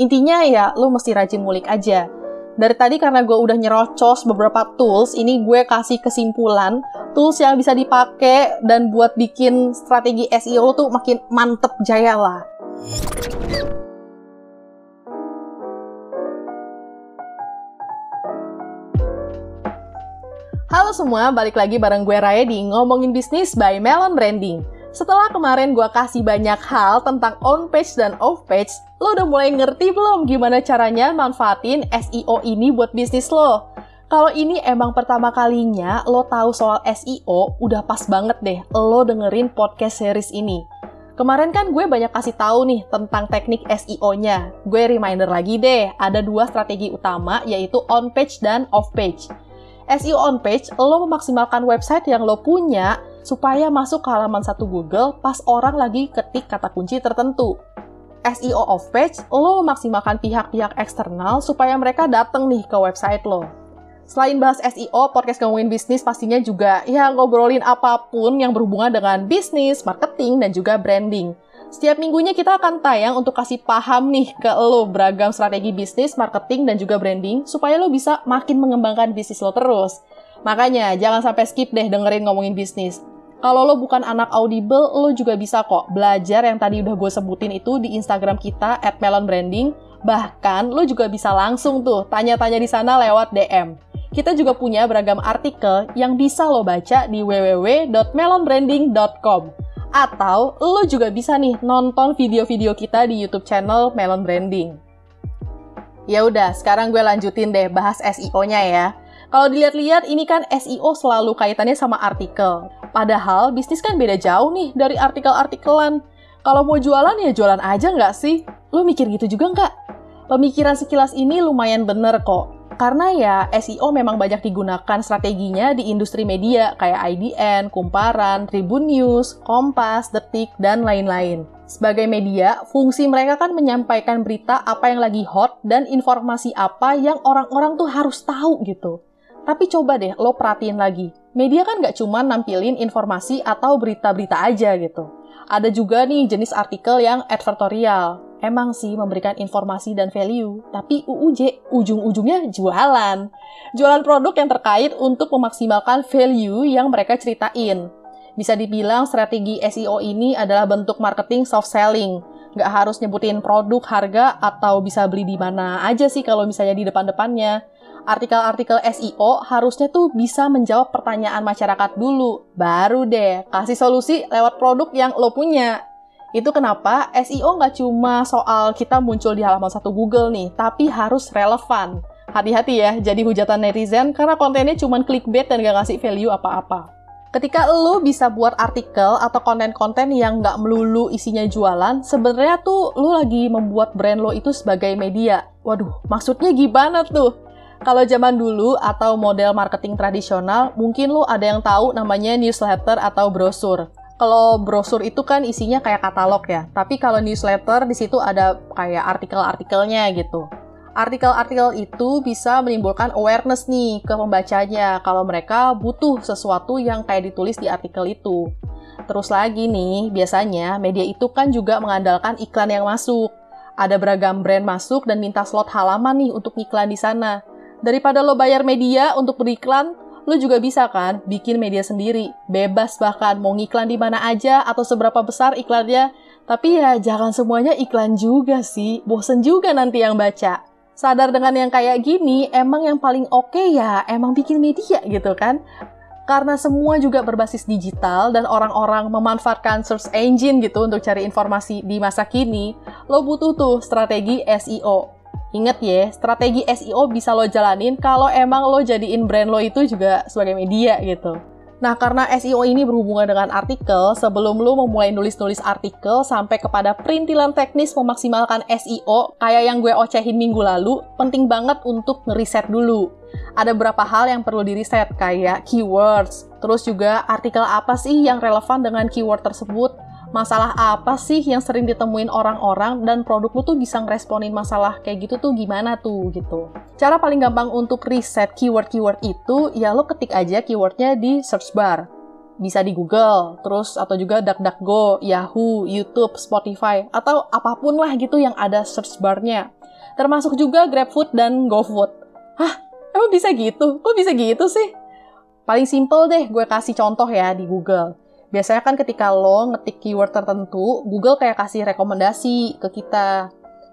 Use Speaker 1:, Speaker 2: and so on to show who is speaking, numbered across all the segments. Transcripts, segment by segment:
Speaker 1: Intinya ya, lo mesti rajin ngulik aja. Dari tadi karena gue udah nyerocos beberapa tools, ini gue kasih kesimpulan tools yang bisa dipakai dan buat bikin strategi SEO tuh makin mantep jaya lah. Halo semua, balik lagi bareng gue Raya di Ngomongin Bisnis by Melon Branding. Setelah kemarin gue kasih banyak hal tentang on page dan off page, lo udah mulai ngerti belum gimana caranya manfaatin SEO ini buat bisnis lo? Kalau ini emang pertama kalinya lo tahu soal SEO, udah pas banget deh lo dengerin podcast series ini. Kemarin kan gue banyak kasih tahu nih tentang teknik SEO-nya. Gue reminder lagi deh, ada dua strategi utama yaitu on page dan off page. SEO on page, lo memaksimalkan website yang lo punya supaya masuk ke halaman satu Google pas orang lagi ketik kata kunci tertentu. SEO off page, lo memaksimalkan pihak-pihak eksternal supaya mereka datang nih ke website lo. Selain bahas SEO, podcast ngomongin bisnis pastinya juga ya ngobrolin apa pun yang berhubungan dengan bisnis, marketing, dan juga branding. Setiap minggunya kita akan tayang untuk kasih paham nih ke lo beragam strategi bisnis, marketing, dan juga branding supaya lo bisa makin mengembangkan bisnis lo terus. Makanya jangan sampai skip deh dengerin ngomongin bisnis. Kalau lo bukan anak Audible, lo juga bisa kok belajar yang tadi udah gue sebutin itu di Instagram kita at Melon Branding. Bahkan lo juga bisa langsung tuh tanya-tanya di sana lewat DM. Kita juga punya beragam artikel yang bisa lo baca di www.melonbranding.com. Atau lo juga bisa nih nonton video-video kita di YouTube channel Melon Branding. Ya udah, sekarang gue lanjutin deh bahas SEO-nya ya. Kalau dilihat-lihat ini kan SEO selalu kaitannya sama artikel. Padahal bisnis kan beda jauh nih dari artikel-artikelan. Kalau mau jualan ya jualan aja nggak sih? Lo mikir gitu juga nggak? Pemikiran sekilas ini lumayan bener kok. Karena ya SEO memang banyak digunakan strateginya di industri media kayak IDN, Kumparan, Tribun News, Kompas, Detik, dan lain-lain. Sebagai media, fungsi mereka kan menyampaikan berita apa yang lagi hot dan informasi apa yang orang-orang tuh harus tahu gitu. Tapi coba deh lo perhatiin lagi, media kan nggak cuma nampilin informasi atau berita-berita aja gitu. Ada juga nih jenis artikel yang advertorial. Emang sih memberikan informasi dan value, tapi UUJ ujung-ujungnya jualan. Jualan produk yang terkait untuk memaksimalkan value yang mereka ceritain. Bisa dibilang strategi SEO ini adalah bentuk marketing soft selling. Nggak harus nyebutin produk, harga, atau bisa beli di mana aja sih kalau misalnya di depan-depannya artikel-artikel SEO harusnya tuh bisa menjawab pertanyaan masyarakat dulu, baru deh kasih solusi lewat produk yang lo punya. Itu kenapa SEO nggak cuma soal kita muncul di halaman satu Google nih, tapi harus relevan. Hati-hati ya, jadi hujatan netizen karena kontennya cuma clickbait dan gak ngasih value apa-apa. Ketika lo bisa buat artikel atau konten-konten yang nggak melulu isinya jualan, sebenarnya tuh lo lagi membuat brand lo itu sebagai media. Waduh, maksudnya gimana tuh? Kalau zaman dulu atau model marketing tradisional, mungkin lo ada yang tahu namanya newsletter atau brosur. Kalau brosur itu kan isinya kayak katalog ya, tapi kalau newsletter di situ ada kayak artikel-artikelnya gitu. Artikel-artikel itu bisa menimbulkan awareness nih ke pembacanya kalau mereka butuh sesuatu yang kayak ditulis di artikel itu. Terus lagi nih, biasanya media itu kan juga mengandalkan iklan yang masuk. Ada beragam brand masuk dan minta slot halaman nih untuk iklan di sana. Daripada lo bayar media untuk beriklan, lo juga bisa kan bikin media sendiri. Bebas bahkan mau ngiklan di mana aja atau seberapa besar iklannya. Tapi ya jangan semuanya iklan juga sih. Bosen juga nanti yang baca. Sadar dengan yang kayak gini, emang yang paling oke okay ya emang bikin media gitu kan. Karena semua juga berbasis digital dan orang-orang memanfaatkan search engine gitu untuk cari informasi di masa kini, lo butuh tuh strategi SEO Ingat ya, strategi SEO bisa lo jalanin kalau emang lo jadiin brand lo itu juga sebagai media gitu. Nah, karena SEO ini berhubungan dengan artikel, sebelum lo memulai nulis-nulis artikel sampai kepada perintilan teknis memaksimalkan SEO, kayak yang gue ocehin minggu lalu, penting banget untuk ngeriset dulu. Ada beberapa hal yang perlu diriset, kayak keywords, terus juga artikel apa sih yang relevan dengan keyword tersebut, masalah apa sih yang sering ditemuin orang-orang dan produk lu tuh bisa ngeresponin masalah kayak gitu tuh gimana tuh gitu. Cara paling gampang untuk riset keyword-keyword itu ya lo ketik aja keywordnya di search bar. Bisa di Google, terus atau juga DuckDuckGo, Yahoo, YouTube, Spotify, atau apa pun lah gitu yang ada search barnya. Termasuk juga GrabFood dan GoFood. Hah? Emang bisa gitu? Kok bisa gitu sih? Paling simple deh gue kasih contoh ya di Google. Biasanya kan ketika lo ngetik keyword tertentu, Google kayak kasih rekomendasi ke kita.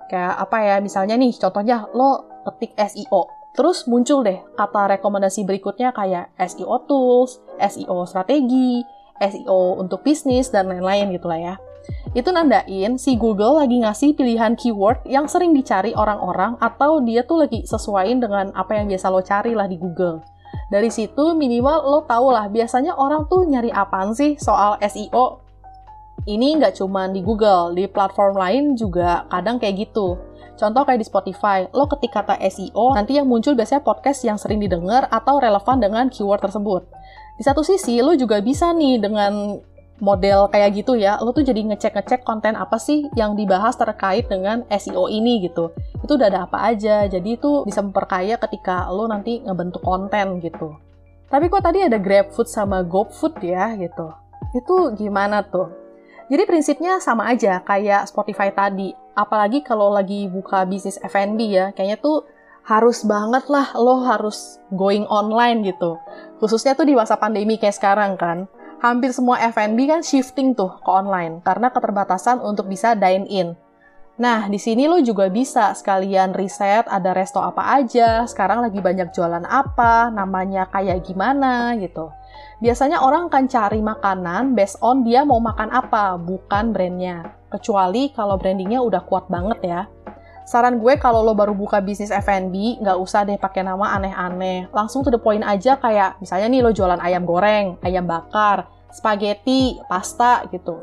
Speaker 1: Kayak apa ya, misalnya nih contohnya lo ketik SEO. Terus muncul deh kata rekomendasi berikutnya kayak SEO tools, SEO strategi, SEO untuk bisnis, dan lain-lain gitu lah ya. Itu nandain si Google lagi ngasih pilihan keyword yang sering dicari orang-orang atau dia tuh lagi sesuaiin dengan apa yang biasa lo cari lah di Google. Dari situ minimal lo tau lah biasanya orang tuh nyari apaan sih soal SEO. Ini nggak cuma di Google, di platform lain juga kadang kayak gitu. Contoh kayak di Spotify, lo ketik kata SEO, nanti yang muncul biasanya podcast yang sering didengar atau relevan dengan keyword tersebut. Di satu sisi, lo juga bisa nih dengan model kayak gitu ya, lo tuh jadi ngecek-ngecek konten apa sih yang dibahas terkait dengan SEO ini gitu. Itu udah ada apa aja, jadi itu bisa memperkaya ketika lo nanti ngebentuk konten gitu. Tapi kok tadi ada GrabFood sama GoFood ya gitu. Itu gimana tuh? Jadi prinsipnya sama aja kayak Spotify tadi. Apalagi kalau lagi buka bisnis F&B ya, kayaknya tuh harus banget lah lo harus going online gitu. Khususnya tuh di masa pandemi kayak sekarang kan. Hampir semua F&B kan shifting tuh ke online karena keterbatasan untuk bisa dine in. Nah, di sini lo juga bisa sekalian riset ada resto apa aja, sekarang lagi banyak jualan apa, namanya kayak gimana gitu. Biasanya orang akan cari makanan based on dia mau makan apa, bukan brandnya. Kecuali kalau brandingnya udah kuat banget ya. Saran gue kalau lo baru buka bisnis F&B, nggak usah deh pakai nama aneh-aneh. Langsung to the point aja kayak, misalnya nih lo jualan ayam goreng, ayam bakar, spaghetti, pasta gitu.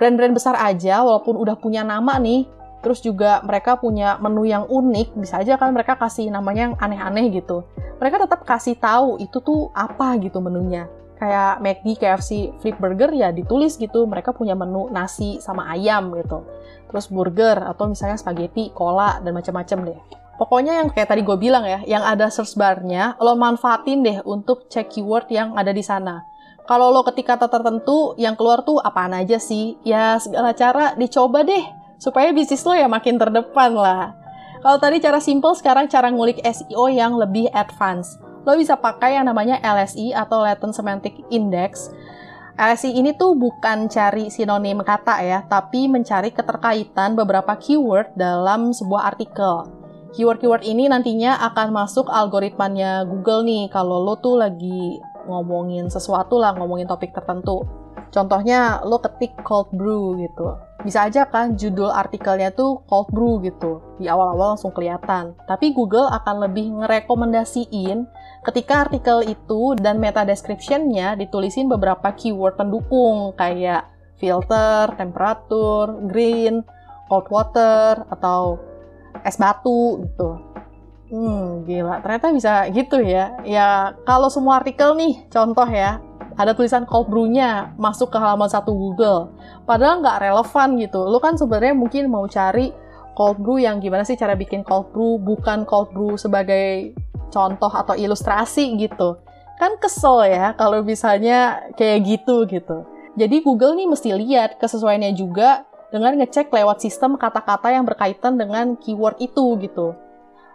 Speaker 1: Brand-brand besar aja, walaupun udah punya nama nih, terus juga mereka punya menu yang unik, bisa aja kan mereka kasih namanya yang aneh-aneh gitu. Mereka tetap kasih tahu itu tuh apa gitu menunya. Kayak McD, KFC, Flip Burger ya ditulis gitu, mereka punya menu nasi sama ayam gitu terus burger atau misalnya spaghetti, cola dan macam-macam deh. Pokoknya yang kayak tadi gue bilang ya, yang ada search bar-nya, lo manfaatin deh untuk cek keyword yang ada di sana. Kalau lo ketik kata tertentu, yang keluar tuh apaan aja sih? Ya segala cara dicoba deh, supaya bisnis lo ya makin terdepan lah. Kalau tadi cara simple, sekarang cara ngulik SEO yang lebih advance. Lo bisa pakai yang namanya LSI atau Latent Semantic Index LSI ini tuh bukan cari sinonim kata ya, tapi mencari keterkaitan beberapa keyword dalam sebuah artikel. Keyword-keyword ini nantinya akan masuk algoritmanya Google nih kalau lo tuh lagi ngomongin sesuatu lah, ngomongin topik tertentu. Contohnya lo ketik cold brew gitu. Bisa aja kan judul artikelnya tuh cold brew gitu. Di awal-awal langsung kelihatan. Tapi Google akan lebih ngerekomendasiin ketika artikel itu dan meta description-nya ditulisin beberapa keyword pendukung kayak filter, temperatur, green, cold water, atau es batu gitu. Hmm, gila. Ternyata bisa gitu ya. Ya, kalau semua artikel nih, contoh ya, ada tulisan cold brew-nya masuk ke halaman satu Google. Padahal nggak relevan gitu. Lu kan sebenarnya mungkin mau cari cold brew yang gimana sih cara bikin cold brew, bukan cold brew sebagai contoh atau ilustrasi gitu. Kan kesel ya kalau misalnya kayak gitu gitu. Jadi Google nih mesti lihat kesesuaiannya juga dengan ngecek lewat sistem kata-kata yang berkaitan dengan keyword itu gitu.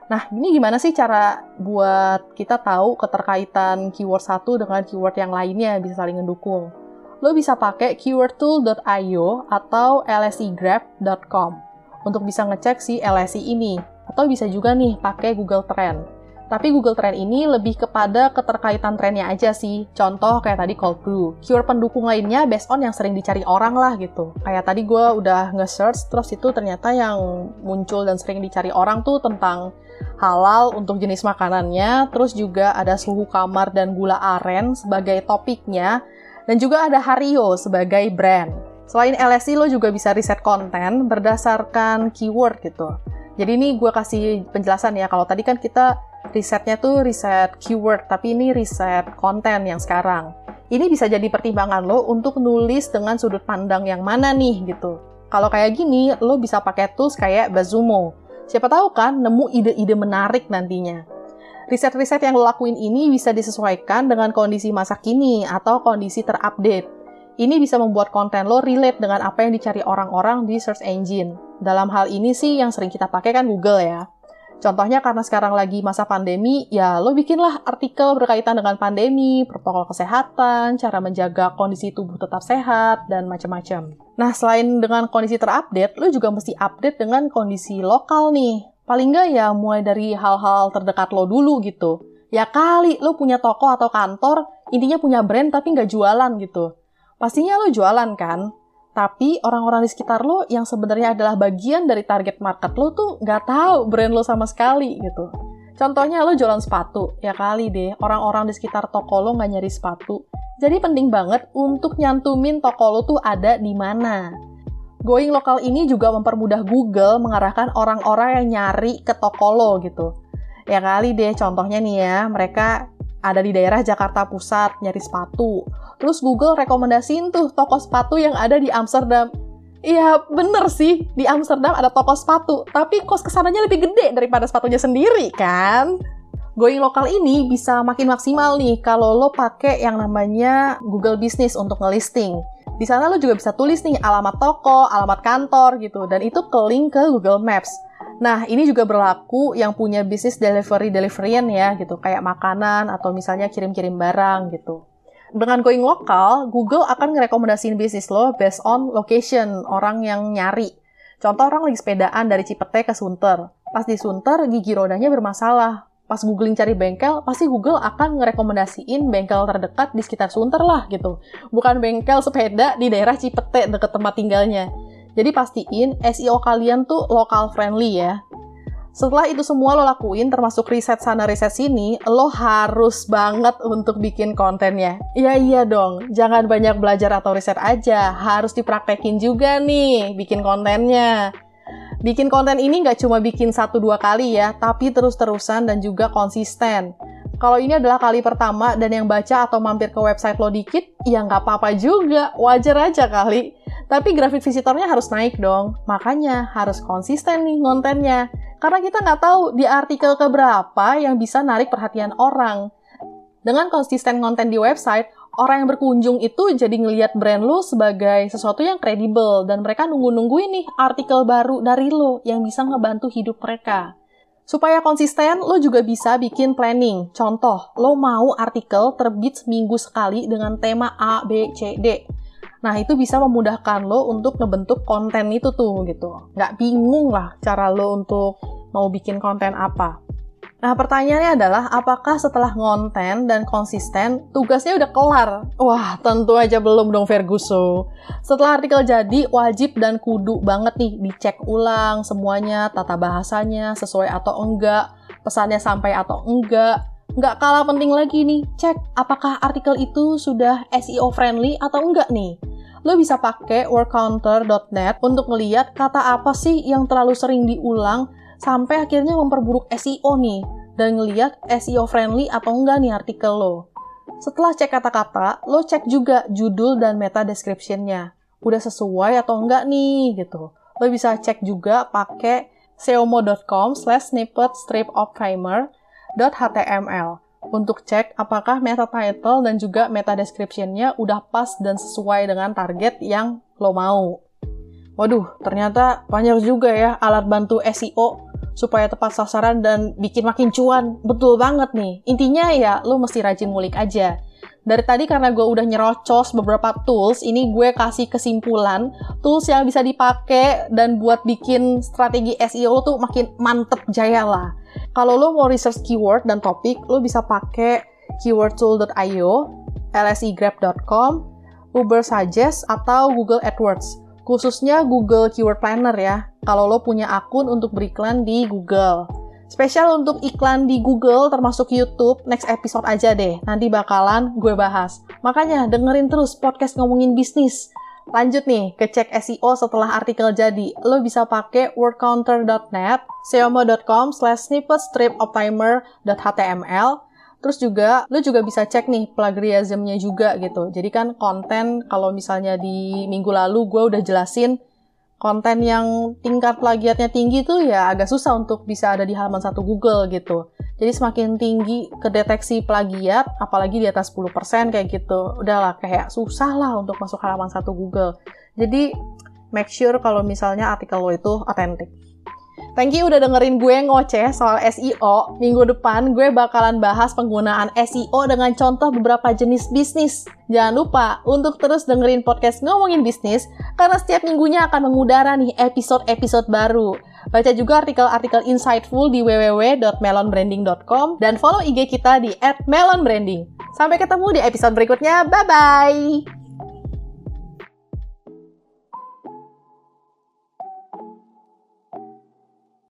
Speaker 1: Nah, ini gimana sih cara buat kita tahu keterkaitan keyword satu dengan keyword yang lainnya bisa saling mendukung? Lo bisa pakai keywordtool.io atau lsigraph.com untuk bisa ngecek si LSI ini. Atau bisa juga nih pakai Google Trend. Tapi Google Trend ini lebih kepada keterkaitan trennya aja sih. Contoh kayak tadi cold brew. Keyword pendukung lainnya based on yang sering dicari orang lah gitu. Kayak tadi gue udah nge-search, terus itu ternyata yang muncul dan sering dicari orang tuh tentang halal untuk jenis makanannya, terus juga ada suhu kamar dan gula aren sebagai topiknya, dan juga ada Hario sebagai brand. Selain LSI, lo juga bisa riset konten berdasarkan keyword gitu. Jadi ini gue kasih penjelasan ya, kalau tadi kan kita risetnya tuh riset keyword, tapi ini riset konten yang sekarang. Ini bisa jadi pertimbangan lo untuk nulis dengan sudut pandang yang mana nih gitu. Kalau kayak gini, lo bisa pakai tools kayak Bazumo Siapa tahu kan nemu ide-ide menarik nantinya. Riset-riset yang lo lakuin ini bisa disesuaikan dengan kondisi masa kini atau kondisi terupdate. Ini bisa membuat konten lo relate dengan apa yang dicari orang-orang di search engine. Dalam hal ini sih yang sering kita pakai kan Google ya. Contohnya karena sekarang lagi masa pandemi, ya lo bikinlah artikel berkaitan dengan pandemi, protokol kesehatan, cara menjaga kondisi tubuh tetap sehat, dan macam-macam. Nah, selain dengan kondisi terupdate, lo juga mesti update dengan kondisi lokal nih. Paling nggak ya mulai dari hal-hal terdekat lo dulu gitu. Ya kali lo punya toko atau kantor, intinya punya brand tapi nggak jualan gitu. Pastinya lo jualan kan? Tapi orang-orang di sekitar lo yang sebenarnya adalah bagian dari target market lo tuh nggak tahu brand lo sama sekali gitu. Contohnya lo jualan sepatu, ya kali deh orang-orang di sekitar toko lo nggak nyari sepatu. Jadi penting banget untuk nyantumin toko lo tuh ada di mana. Going lokal ini juga mempermudah Google mengarahkan orang-orang yang nyari ke toko lo gitu. Ya kali deh contohnya nih ya, mereka ada di daerah Jakarta Pusat nyari sepatu. Terus Google rekomendasiin tuh toko sepatu yang ada di Amsterdam. Iya bener sih, di Amsterdam ada toko sepatu, tapi kos ke sananya lebih gede daripada sepatunya sendiri kan? Going lokal ini bisa makin maksimal nih kalau lo pakai yang namanya Google Business untuk ngelisting. Di sana lo juga bisa tulis nih alamat toko, alamat kantor gitu, dan itu ke link ke Google Maps. Nah, ini juga berlaku yang punya bisnis delivery deliveryan ya gitu, kayak makanan atau misalnya kirim-kirim barang gitu. Dengan going lokal, Google akan ngerekomendasiin bisnis lo based on location orang yang nyari. Contoh orang lagi sepedaan dari Cipete ke Sunter. Pas di Sunter, gigi rodanya bermasalah. Pas googling cari bengkel, pasti Google akan ngerekomendasiin bengkel terdekat di sekitar Sunter lah gitu. Bukan bengkel sepeda di daerah Cipete deket tempat tinggalnya. Jadi pastiin SEO kalian tuh lokal friendly ya. Setelah itu semua lo lakuin, termasuk riset sana riset sini, lo harus banget untuk bikin kontennya. Iya iya dong, jangan banyak belajar atau riset aja, harus dipraktekin juga nih bikin kontennya. Bikin konten ini nggak cuma bikin satu dua kali ya, tapi terus-terusan dan juga konsisten. Kalau ini adalah kali pertama dan yang baca atau mampir ke website lo dikit, ya nggak apa-apa juga, wajar aja kali. Tapi grafik visitornya harus naik dong, makanya harus konsisten nih kontennya. Karena kita nggak tahu di artikel keberapa yang bisa narik perhatian orang. Dengan konsisten konten di website, orang yang berkunjung itu jadi ngelihat brand lo sebagai sesuatu yang kredibel dan mereka nunggu-nungguin nih artikel baru dari lo yang bisa ngebantu hidup mereka. Supaya konsisten, lo juga bisa bikin planning. Contoh, lo mau artikel terbit seminggu sekali dengan tema A, B, C, D. Nah, itu bisa memudahkan lo untuk ngebentuk konten itu tuh, gitu. Nggak bingung lah cara lo untuk mau bikin konten apa. Nah, pertanyaannya adalah apakah setelah ngonten dan konsisten, tugasnya udah kelar? Wah, tentu aja belum dong Ferguso. Setelah artikel jadi, wajib dan kudu banget nih dicek ulang semuanya, tata bahasanya, sesuai atau enggak, pesannya sampai atau enggak. Nggak kalah penting lagi nih, cek apakah artikel itu sudah SEO friendly atau enggak nih lo bisa pakai wordcounter.net untuk melihat kata apa sih yang terlalu sering diulang sampai akhirnya memperburuk SEO nih dan ngeliat SEO friendly atau enggak nih artikel lo. Setelah cek kata-kata, lo cek juga judul dan meta description-nya. Udah sesuai atau enggak nih gitu. Lo bisa cek juga pakai seomo.com slash snippet strip of primer.html untuk cek apakah meta title dan juga meta description-nya udah pas dan sesuai dengan target yang lo mau. Waduh, ternyata banyak juga ya alat bantu SEO supaya tepat sasaran dan bikin makin cuan. Betul banget nih. Intinya ya lu mesti rajin ngulik aja. Dari tadi karena gue udah nyerocos beberapa tools, ini gue kasih kesimpulan tools yang bisa dipakai dan buat bikin strategi SEO lo tuh makin mantep jaya lah. Kalau lo mau research keyword dan topik, lo bisa pakai keywordtool.io, lsegrab.com, Uber Suggest, atau Google AdWords khususnya Google Keyword Planner ya, kalau lo punya akun untuk beriklan di Google. Spesial untuk iklan di Google termasuk YouTube, next episode aja deh, nanti bakalan gue bahas. Makanya dengerin terus podcast ngomongin bisnis. Lanjut nih, ke cek SEO setelah artikel jadi. Lo bisa pakai wordcounter.net, seomo.com slash snippet strip optimer.html, Terus juga lu juga bisa cek nih plagiarism-nya juga gitu. Jadi kan konten kalau misalnya di minggu lalu gue udah jelasin konten yang tingkat plagiatnya tinggi tuh ya agak susah untuk bisa ada di halaman satu Google gitu. Jadi semakin tinggi kedeteksi plagiat, apalagi di atas 10% kayak gitu, udahlah kayak susah lah untuk masuk halaman satu Google. Jadi make sure kalau misalnya artikel lo itu authentic. Thank you udah dengerin gue ngoceh soal SEO. Minggu depan gue bakalan bahas penggunaan SEO dengan contoh beberapa jenis bisnis. Jangan lupa untuk terus dengerin podcast ngomongin bisnis karena setiap minggunya akan mengudara nih episode-episode baru. Baca juga artikel-artikel insightful di www.melonbranding.com dan follow IG kita di @melonbranding. Sampai ketemu di episode berikutnya. Bye bye.